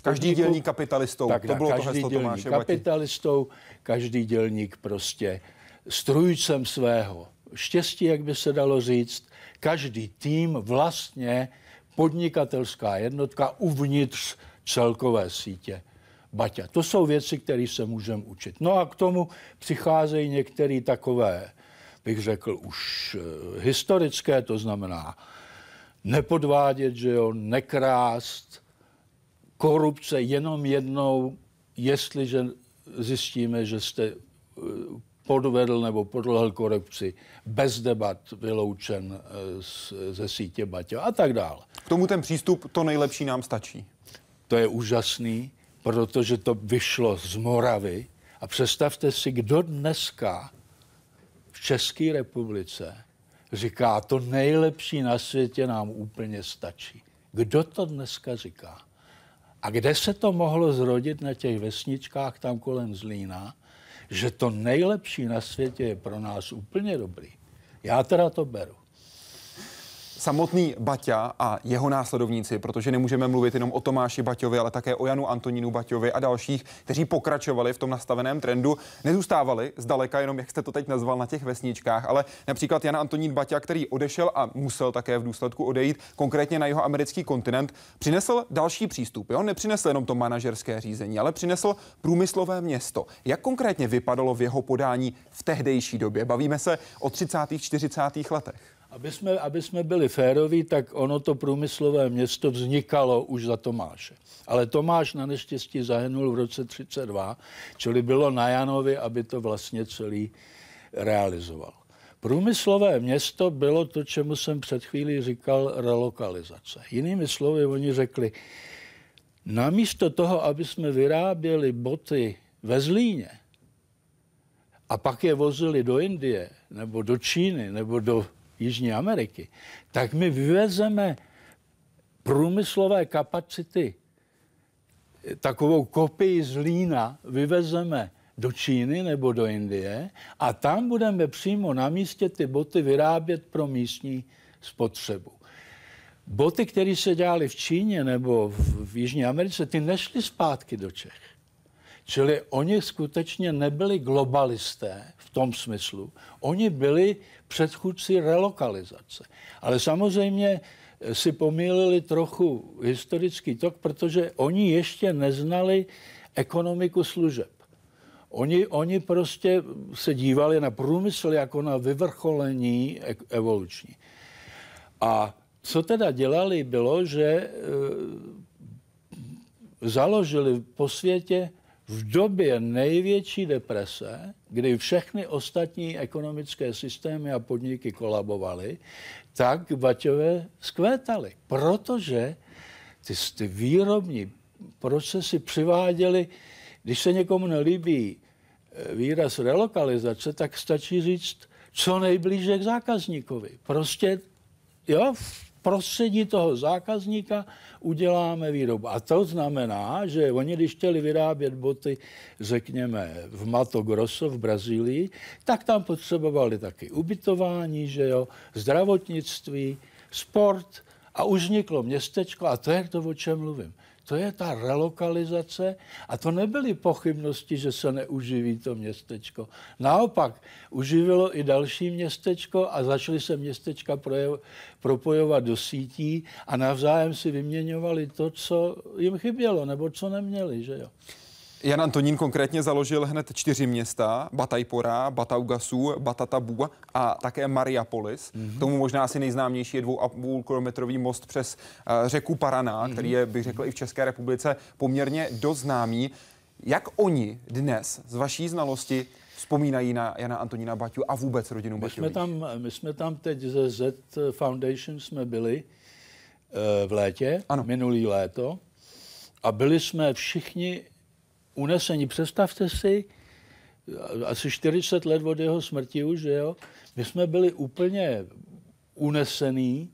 Každý dělník kapitalistou, tak, to bylo každý to heslo dělník Tomáše kapitalistou, každý dělník prostě strujcem svého štěstí, jak by se dalo říct, každý tým vlastně podnikatelská jednotka uvnitř celkové sítě. Baťa. To jsou věci, které se můžeme učit. No a k tomu přicházejí některé takové, bych řekl, už eh, historické, to znamená nepodvádět, že jo, nekrást, korupce jenom jednou, jestliže zjistíme, že jste eh, podvedl nebo podlehl korupci, bez debat vyloučen eh, ze sítě Baťa a tak dále. K tomu ten přístup, to nejlepší nám stačí. To je úžasný, protože to vyšlo z Moravy. A představte si, kdo dneska v České republice říká, to nejlepší na světě nám úplně stačí. Kdo to dneska říká? A kde se to mohlo zrodit na těch vesničkách tam kolem Zlína, že to nejlepší na světě je pro nás úplně dobrý. Já teda to beru samotný Baťa a jeho následovníci, protože nemůžeme mluvit jenom o Tomáši Baťovi, ale také o Janu Antonínu Baťovi a dalších, kteří pokračovali v tom nastaveném trendu, nezůstávali zdaleka jenom, jak jste to teď nazval, na těch vesničkách, ale například Jan Antonín Baťa, který odešel a musel také v důsledku odejít konkrétně na jeho americký kontinent, přinesl další přístup. Jo? Nepřinesl jenom to manažerské řízení, ale přinesl průmyslové město. Jak konkrétně vypadalo v jeho podání v tehdejší době? Bavíme se o 30. 40. letech. Aby jsme, aby jsme byli féroví, tak ono to průmyslové město vznikalo už za Tomáše. Ale Tomáš na neštěstí zahynul v roce 32, čili bylo na Janovi, aby to vlastně celý realizoval. Průmyslové město bylo to, čemu jsem před chvílí říkal relokalizace. Jinými slovy, oni řekli, namísto toho, aby jsme vyráběli boty ve Zlíně a pak je vozili do Indie, nebo do Číny, nebo do Jižní Ameriky, tak my vyvezeme průmyslové kapacity, takovou kopii z Lína vyvezeme do Číny nebo do Indie a tam budeme přímo na místě ty boty vyrábět pro místní spotřebu. Boty, které se dělaly v Číně nebo v, v Jižní Americe, ty nešly zpátky do Čech. Čili oni skutečně nebyli globalisté v tom smyslu. Oni byli předchůdci relokalizace. Ale samozřejmě si pomýlili trochu historický tok, protože oni ještě neznali ekonomiku služeb. Oni, oni prostě se dívali na průmysl jako na vyvrcholení evoluční. A co teda dělali, bylo, že e, založili po světě v době největší deprese, kdy všechny ostatní ekonomické systémy a podniky kolabovaly, tak Baťové skvétaly, protože ty, ty výrobní procesy přiváděly, když se někomu nelíbí eh, výraz relokalizace, tak stačí říct, co nejblíže k zákazníkovi. Prostě, jo, prostředí toho zákazníka uděláme výrobu. A to znamená, že oni, když chtěli vyrábět boty, řekněme, v Mato Grosso v Brazílii, tak tam potřebovali taky ubytování, že jo, zdravotnictví, sport a už vzniklo městečko a to je to, o čem mluvím. To je ta relokalizace a to nebyly pochybnosti, že se neuživí to městečko. Naopak, uživilo i další městečko a začaly se městečka propojovat do sítí a navzájem si vyměňovali to, co jim chybělo nebo co neměli. Že jo? Jan Antonín konkrétně založil hned čtyři města, Batajpora, Bataugasu, Batatabu a také Mariapolis. Mm-hmm. Tomu možná asi nejznámější je dvou a půl kilometrový most přes uh, řeku Paraná, mm-hmm. který je, bych řekl, i v České republice poměrně dost známý. Jak oni dnes z vaší znalosti vzpomínají na Jana Antonína Baťu a vůbec rodinu my jsme tam, My jsme tam teď ze Z Foundation jsme byli uh, v létě, ano. minulý léto, a byli jsme všichni unesení. Představte si, asi 40 let od jeho smrti už, že jo, my jsme byli úplně unesený.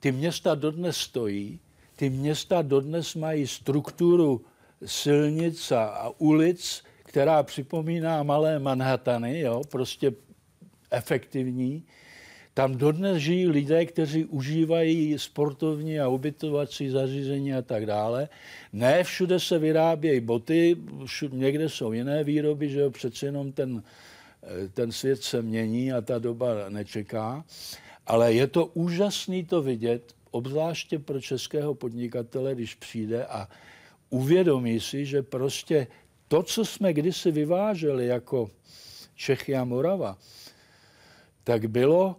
Ty města dodnes stojí, ty města dodnes mají strukturu silnic a ulic, která připomíná malé Manhattany, jo, prostě efektivní. Tam dodnes žijí lidé, kteří užívají sportovní a ubytovací zařízení a tak dále. Ne všude se vyrábějí boty, všude, někde jsou jiné výroby, že jo, přece jenom ten, eh, ten svět se mění a ta doba nečeká. Ale je to úžasný to vidět, obzvláště pro českého podnikatele, když přijde a uvědomí si, že prostě to, co jsme kdysi vyváželi jako Čechy a Morava, tak bylo,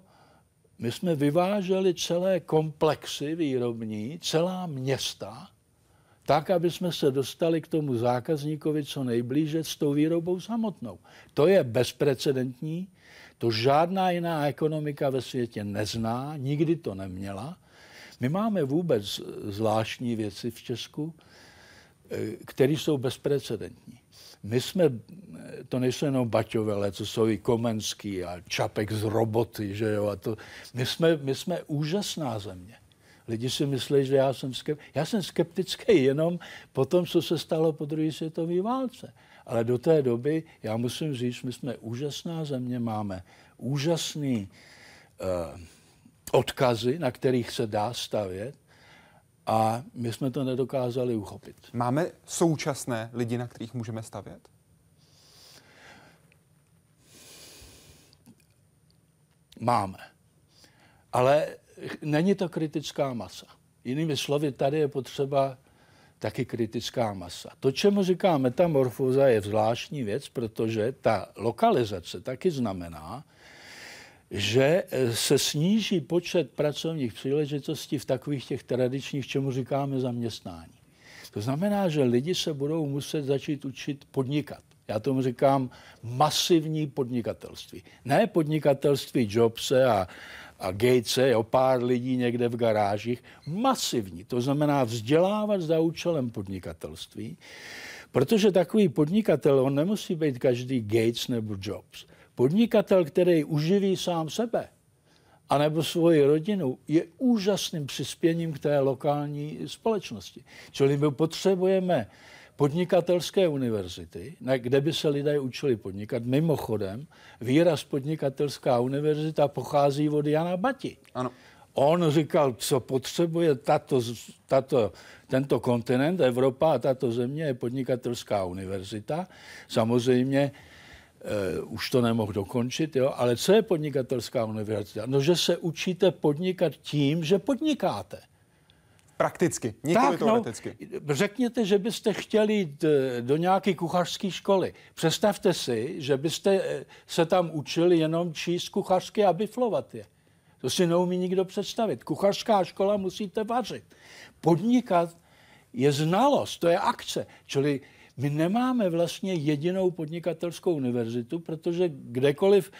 my jsme vyváželi celé komplexy výrobní, celá města, tak, aby jsme se dostali k tomu zákazníkovi co nejblíže s tou výrobou samotnou. To je bezprecedentní, to žádná jiná ekonomika ve světě nezná, nikdy to neměla. My máme vůbec zvláštní věci v Česku, eh, které jsou bezprecedentní. My jsme, to nejsou jenom Baťovele, co jsou i Komenský a Čapek z roboty, že jo, a to, my jsme, my jsme úžasná země. Lidi si myslí, že já jsem, skep... já jsem skeptický jenom po tom, co se stalo po druhé světové válce. Ale do té doby, já musím říct, my jsme úžasná země, máme úžasný uh, odkazy, na kterých se dá stavět a my jsme to nedokázali uchopit. Máme současné lidi, na kterých můžeme stavět? Máme. Ale není to kritická masa. Jinými slovy, tady je potřeba taky kritická masa. To, čemu říká metamorfóza, je zvláštní věc, protože ta lokalizace taky znamená, že eh, se sníží počet pracovních příležitostí v takových těch tradičních, čemu říkáme zaměstnání. To znamená, že lidi se budou muset začít učit podnikat. Já tomu říkám masivní podnikatelství. Ne podnikatelství Jobse a, a Gatese, o pár lidí někde v garážích. Masivní. To znamená vzdělávat za účelem podnikatelství, protože takový podnikatel, on nemusí být každý Gates nebo Jobs. Podnikatel, který uživí sám sebe, anebo svoji rodinu, je úžasným přispěním k té lokální společnosti. Čili my potřebujeme podnikatelské univerzity, kde by se lidé učili podnikat. Mimochodem, výraz podnikatelská univerzita pochází od Jana Bati. Ano. On říkal, co potřebuje tato, tato, tento kontinent, Evropa a tato země je podnikatelská univerzita. Samozřejmě uh, už to nemohl dokončit, jo? ale co je podnikatelská univerzita? No, že se učíte podnikat tím, že podnikáte. Prakticky, nikoli teoreticky. No, řekněte, že byste chtěli jít eh, do nějaké kuchařské školy. Představte si, že byste eh, se tam učili jenom číst kuchařské a biflovat je. To si neumí nikdo představit. Kuchařská škola musíte vařit. Podnikat je znalost, to je akce. Čili my nemáme vlastně jedinou podnikatelskou univerzitu, protože kdekoliv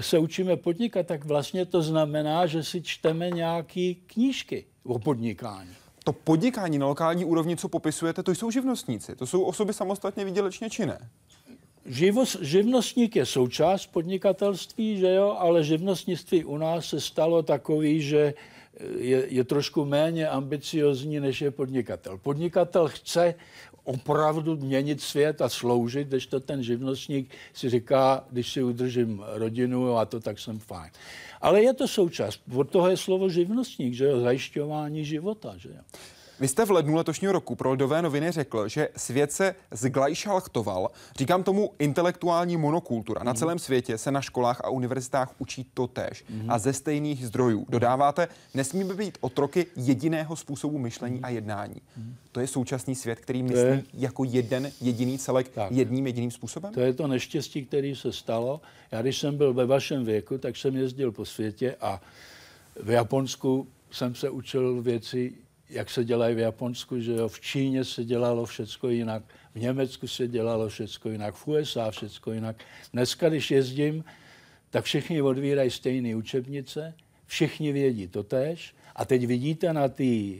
se učíme podnikat, tak vlastně to znamená, že si čteme nějaké knížky o podnikání. To podnikání na lokální úrovni, co popisujete, to jsou živnostníci. To jsou osoby samostatně výdělečně činné. Živos, živnostník je součást podnikatelství, že jo, ale živnostnictví u nás se stalo takový, že je, je trošku méně ambiciozní, než je podnikatel. Podnikatel chce opravdu měnit svět a sloužit, když to ten živnostník si říká, když si udržím rodinu a to, tak jsem fajn. Ale je to součást. Od toho je slovo živnostník, že jo, zajišťování života, že jo. Vy jste v lednu letošního roku pro Lidové noviny řekl, že svět se zglajšalchtoval. Říkám tomu intelektuální monokultura. Na mhm. celém světě se na školách a univerzitách učí to tež a ze stejných zdrojů. Dodáváte, nesmíme být otroky jediného způsobu myšlení a jednání. To je současný svět, který myslí je, jako jeden jediný celek tak, jedním jediným způsobem? To je to neštěstí, který se stalo. Já když jsem byl ve vašem věku, tak jsem jezdil po světě a v Japonsku jsem se učil věci jak se dělají v Japonsku, že jo, v Číně se dělalo všecko jinak, v Německu se dělalo všecko jinak, v USA všecko jinak. Dneska, když jezdím, tak všichni odvírají stejné učebnice, všichni vědí to tež. A teď vidíte na té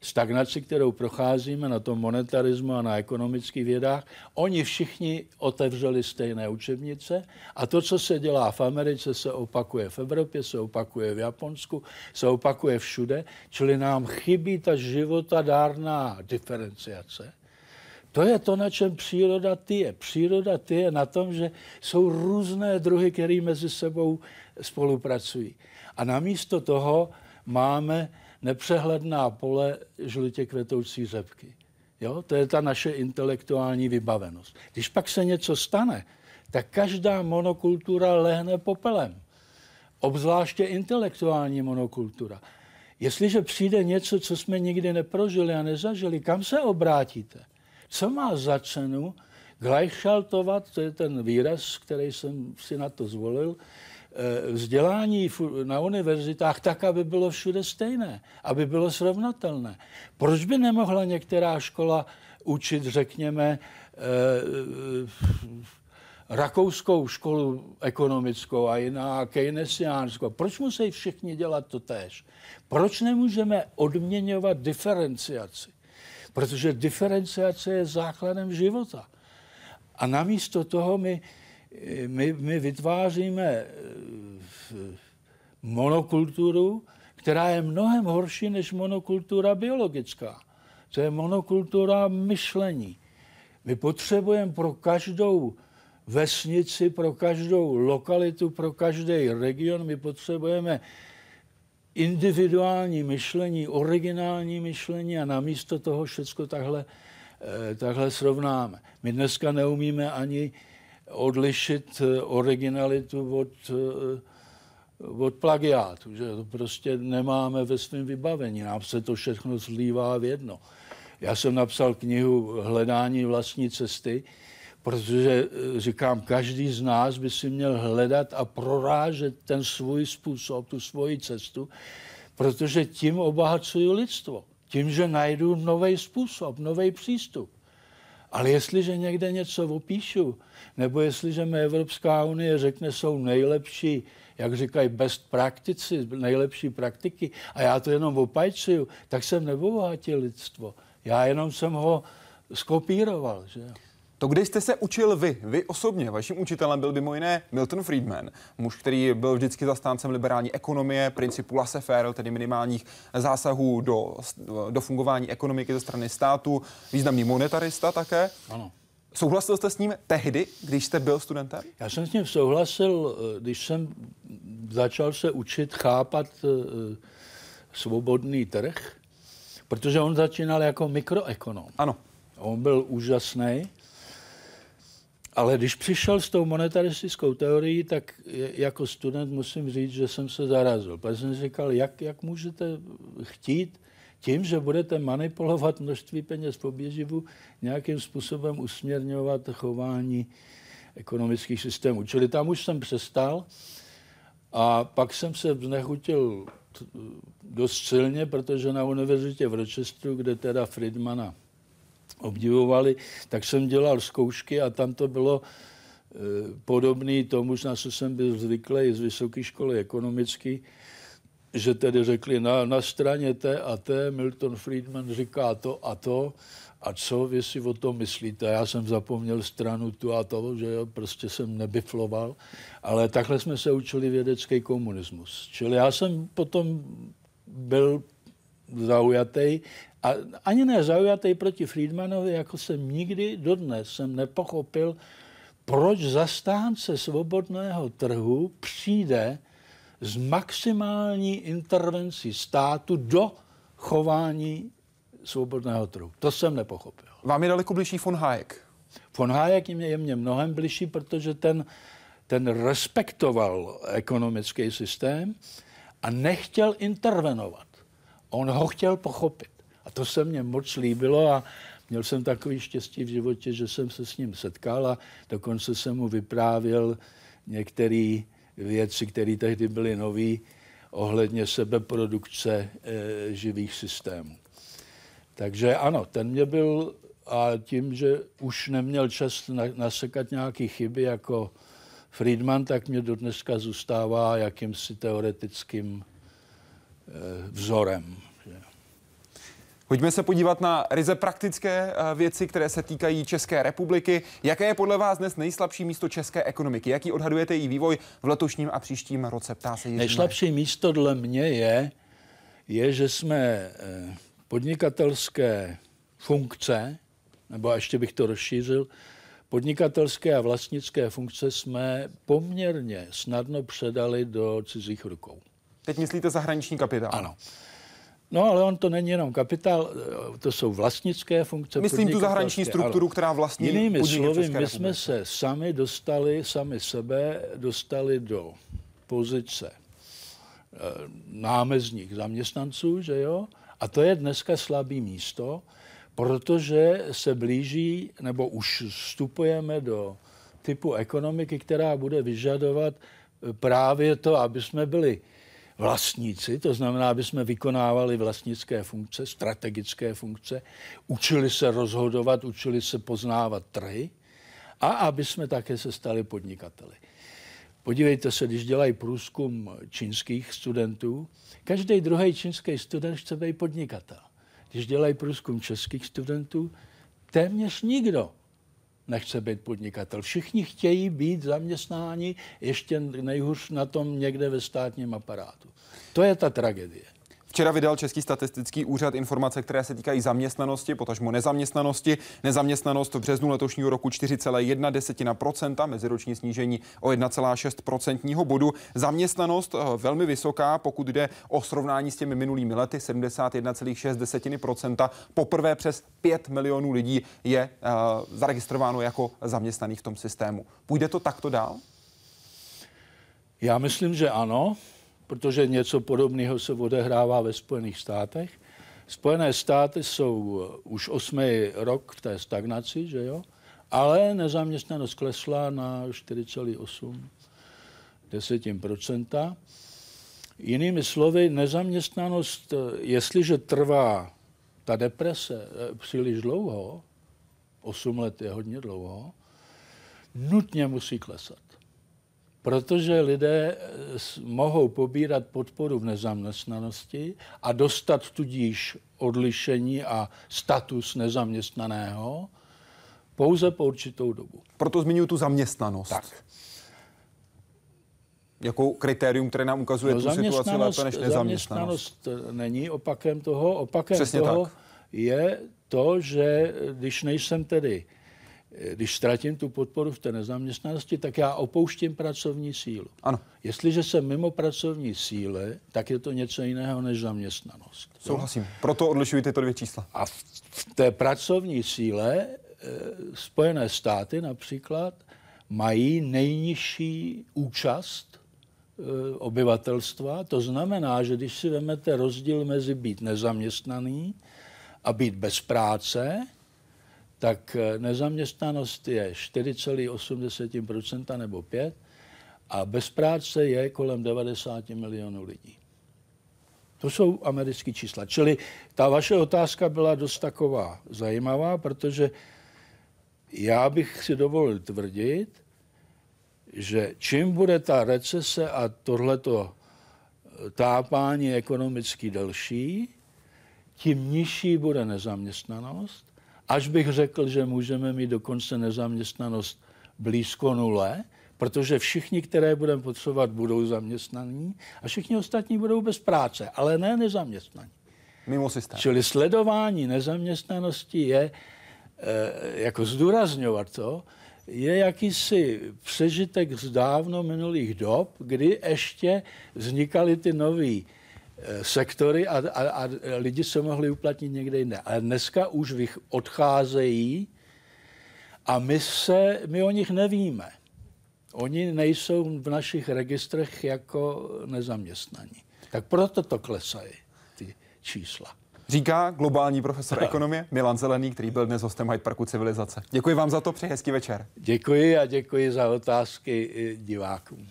stagnaci, kterou procházíme na tom monetarismu a na ekonomických vědách, oni všichni otevřeli stejné učebnice a to, co se dělá v Americe, se opakuje v Evropě, se opakuje v Japonsku, se opakuje všude, čili nám chybí ta životadárná diferenciace. To je to, na čem příroda tyje. Příroda tyje na tom, že jsou různé druhy, které mezi sebou spolupracují. A namísto toho máme nepřehledná pole žlutě kvetoucí řepky. Jo? To je ta naše intelektuální vybavenost. Když pak se něco stane, tak každá monokultura lehne popelem. Obzvláště intelektuální monokultura. Jestliže přijde něco, co jsme nikdy neprožili a nezažili, kam se obrátíte? Co má za cenu gleichschaltovat, to je ten výraz, který jsem si na to zvolil, vzdělání na univerzitách tak, aby bylo všude stejné, aby bylo srovnatelné. Proč by nemohla některá škola učit, řekněme, eh, rakouskou školu ekonomickou a jiná keynesiánskou. Proč musí všichni dělat to též? Proč nemůžeme odměňovat diferenciaci? Protože diferenciace je základem života. A namísto toho my, my, my vytváříme eh, monokulturu, která je mnohem horší než monokultura biologická. To je monokultura myšlení. My potřebujeme pro každou vesnici, pro každou lokalitu, pro každý region, my potřebujeme individuální myšlení, originální myšlení a namísto toho všechno takhle, eh, takhle srovnáme. My dneska neumíme ani odlišit eh, originalitu od, eh, od plagiátu, že to prostě nemáme ve svém vybavení, nám se to všechno zlívá v jedno. Já jsem napsal knihu Hledání vlastní cesty, protože říkám, každý z nás by si měl hledat a prorážet ten svůj způsob, tu svoji cestu, protože tím obohacuju lidstvo. Tím, že najdu nový způsob, nový přístup. Ale jestliže někde něco opíšu, nebo jestliže mi Evropská unie řekne, jsou nejlepší, jak říkají, best praktici, nejlepší praktiky, a já to jenom opajcuju, tak jsem neobohatil lidstvo. Já jenom jsem ho skopíroval. Že? To, kde jste se učil vy, vy osobně, vaším učitelem byl mimo jiné Milton Friedman, muž, který byl vždycky zastáncem liberální ekonomie, principu laissez-faire, tedy minimálních zásahů do, do fungování ekonomiky ze strany státu, významný monetarista také. Ano. Souhlasil jste s ním tehdy, když jste byl studentem? Já jsem s ním souhlasil, eh, když jsem začal se učit chápat eh, svobodný trh, protože on začínal jako mikroekonom. Ano. On byl úžasný ale když přišel s tou monetaristickou teorií, tak jako student musím říct, že jsem se zarazil. Protože jsem říkal, jak, jak můžete chtít tím, že budete manipulovat množství peněz po běživu, nějakým způsobem usměrňovat chování ekonomických systémů. Čili tam už jsem přestal a pak jsem se znechutil dost silně, protože na univerzitě v Rochesteru, kde teda Friedmana obdivovali, tak jsem dělal zkoušky a tam to bylo e, podobný tomu, na co jsem byl zvyklý z vysoké školy ekonomické, že tedy řekli na, na straně T a T Milton Friedman říká to a to a co vy si o tom myslíte? Já jsem zapomněl stranu tu a to, že jo, prostě jsem nebifloval, ale takhle jsme se učili vědecký komunismus. Čili já jsem potom byl zaujatý a ani ne zaujatý proti Friedmanovi, jako jsem nikdy dodnes jsem nepochopil, proč zastánce svobodného trhu přijde s maximální intervencí státu do chování svobodného trhu. To jsem nepochopil. Vám je daleko blížší von Hayek? Von Hayek je mě mnohem blížší, protože ten, ten respektoval ekonomický systém a nechtěl intervenovat. On ho chtěl pochopit. A to se mně moc líbilo a měl jsem takový štěstí v životě, že jsem se s ním setkal a dokonce jsem mu vyprávěl některé věci, které tehdy byly nové, ohledně sebeprodukce e, živých systémů. Takže ano, ten mě byl a tím, že už neměl čas na, nasekat nějaké chyby jako Friedman, tak mě do dneska zůstává jakýmsi teoretickým vzorem. Pojďme se podívat na ryze praktické eh, věci, které se týkají České republiky. Jaké je podle vás dnes nejslabší místo české ekonomiky? Jaký odhadujete její vývoj v letošním a příštím roce? Ptá se Jiří Nejslabší místo dle mě je, je, že jsme eh, podnikatelské funkce, nebo ještě bych to rozšířil, podnikatelské a vlastnické funkce jsme poměrně snadno předali do cizích rukou. Teď myslíte zahraniční kapitál? Ano. No, ale on to není jenom kapitál, to jsou vlastnické funkce. Myslím tu zahraniční strukturu, která vlastní Jinými slovy, my jsme se sami dostali, sami sebe dostali do pozice eh, námezních zaměstnanců, že jo? A to je dneska slabý místo, protože se blíží, nebo už vstupujeme do typu ekonomiky, která bude vyžadovat eh, právě to, aby jsme byli vlastníci, to znamená, aby jsme vykonávali vlastnické funkce, strategické funkce, učili se rozhodovat, učili se poznávat trhy a aby jsme také se stali podnikateli. Podívejte se, když dělají průzkum čínských studentů, každý druhý čínský student chce být podnikatel. Když dělají průzkum českých studentů, téměř nikdo nechce být podnikatel. Všichni chtějí být zaměstnáni ještě nejhůř na tom někde ve státním aparátu. To je ta tragédie. Včera vydal Český statistický úřad informace, které se týkají zaměstnanosti, potažmo nezaměstnanosti. Nezaměstnanost v březnu letošního roku 4,1% meziroční snížení o 1,6 procentního bodu. Zaměstnanost eh, velmi vysoká, pokud jde o srovnání s těmi minulými lety, 71,6% Poprvé přes 5 milionů lidí je uh, zaregistrováno jako zaměstnaných v tom systému. Půjde to takto dál? Já myslím, že ano protože něco podobného se odehrává ve Spojených státech. Spojené státy jsou už osmý rok v té stagnaci, že jo? ale nezaměstnanost klesla na 4,8 procenta. Jinými slovy, nezaměstnanost, jestliže trvá ta deprese eh, příliš dlouho, 8 let je hodně dlouho, nutně musí klesat protože lidé eh, mohou pobírat podporu v nezaměstnanosti a dostat tudíž odlišení a status nezaměstnaného pouze po určitou dobu. Proto zmiňuji tu zaměstnanost. Tak. Jako kritérium, které nám ukazuje no, tu situaci lépe než nezaměstnanost. Zaměstnanost není opakem toho. Opakem Přesně toho tak. je to, že když nejsem tedy když ztratím tu podporu v té nezaměstnanosti, tak já opouštím pracovní sílu. Ano. Jestliže jsem mimo pracovní síle, tak je to něco jiného než zaměstnanost. Souhlasím. Proto odlišuji tyto dvě čísla. A v, v té pracovní síle e, Spojené státy například mají nejnižší účast e, obyvatelstva. To znamená, že když si vezmete rozdíl mezi být nezaměstnaný a být bez práce, tak eh, nezaměstnanost je 4,8% nebo 5 a bez práce je kolem 90 milionů lidí. To jsou americké čísla. Čili ta vaše otázka byla dost taková zajímavá, protože já bych si dovolil tvrdit, že čím bude ta recese a tohleto eh, tápání ekonomicky delší, tím nižší bude nezaměstnanost Až bych řekl, že můžeme mít dokonce nezaměstnanost blízko nule, protože všichni, které budeme potřebovat, budou zaměstnaní a všichni ostatní budou bez práce, ale ne nezaměstnaní. Mimo systém. Čili sledování nezaměstnanosti je, e, jako zdůrazňovat to, je jakýsi přežitek z dávno minulých dob, kdy ještě vznikaly ty nové Eh, sektory a, a, a lidi se mohli uplatnit někde jinde. Ale dneska už vych odcházejí a my, se, my o nich nevíme. Oni nejsou v našich registrech jako nezaměstnaní. Tak proto to klesají, ty čísla. Říká globální profesor ekonomie Milan Zelený, který byl dnes hostem Hyde Parku Civilizace. Děkuji vám za to, přeji hezký večer. Děkuji a děkuji za otázky divákům.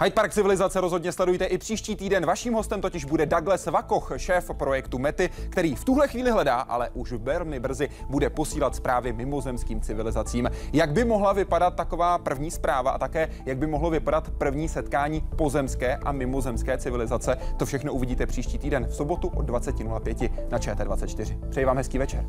Hyde Park civilizace rozhodně sledujte i příští týden. Vaším hostem totiž bude Douglas Vakoch, šéf projektu Mety, který v tuhle chvíli hledá, ale už velmi brzy bude posílat zprávy mimozemským civilizacím. Jak by mohla vypadat taková první zpráva a také jak by mohlo vypadat první setkání pozemské a mimozemské civilizace, to všechno uvidíte příští týden v sobotu od 20.05 na ČT24. Přeji vám hezký večer.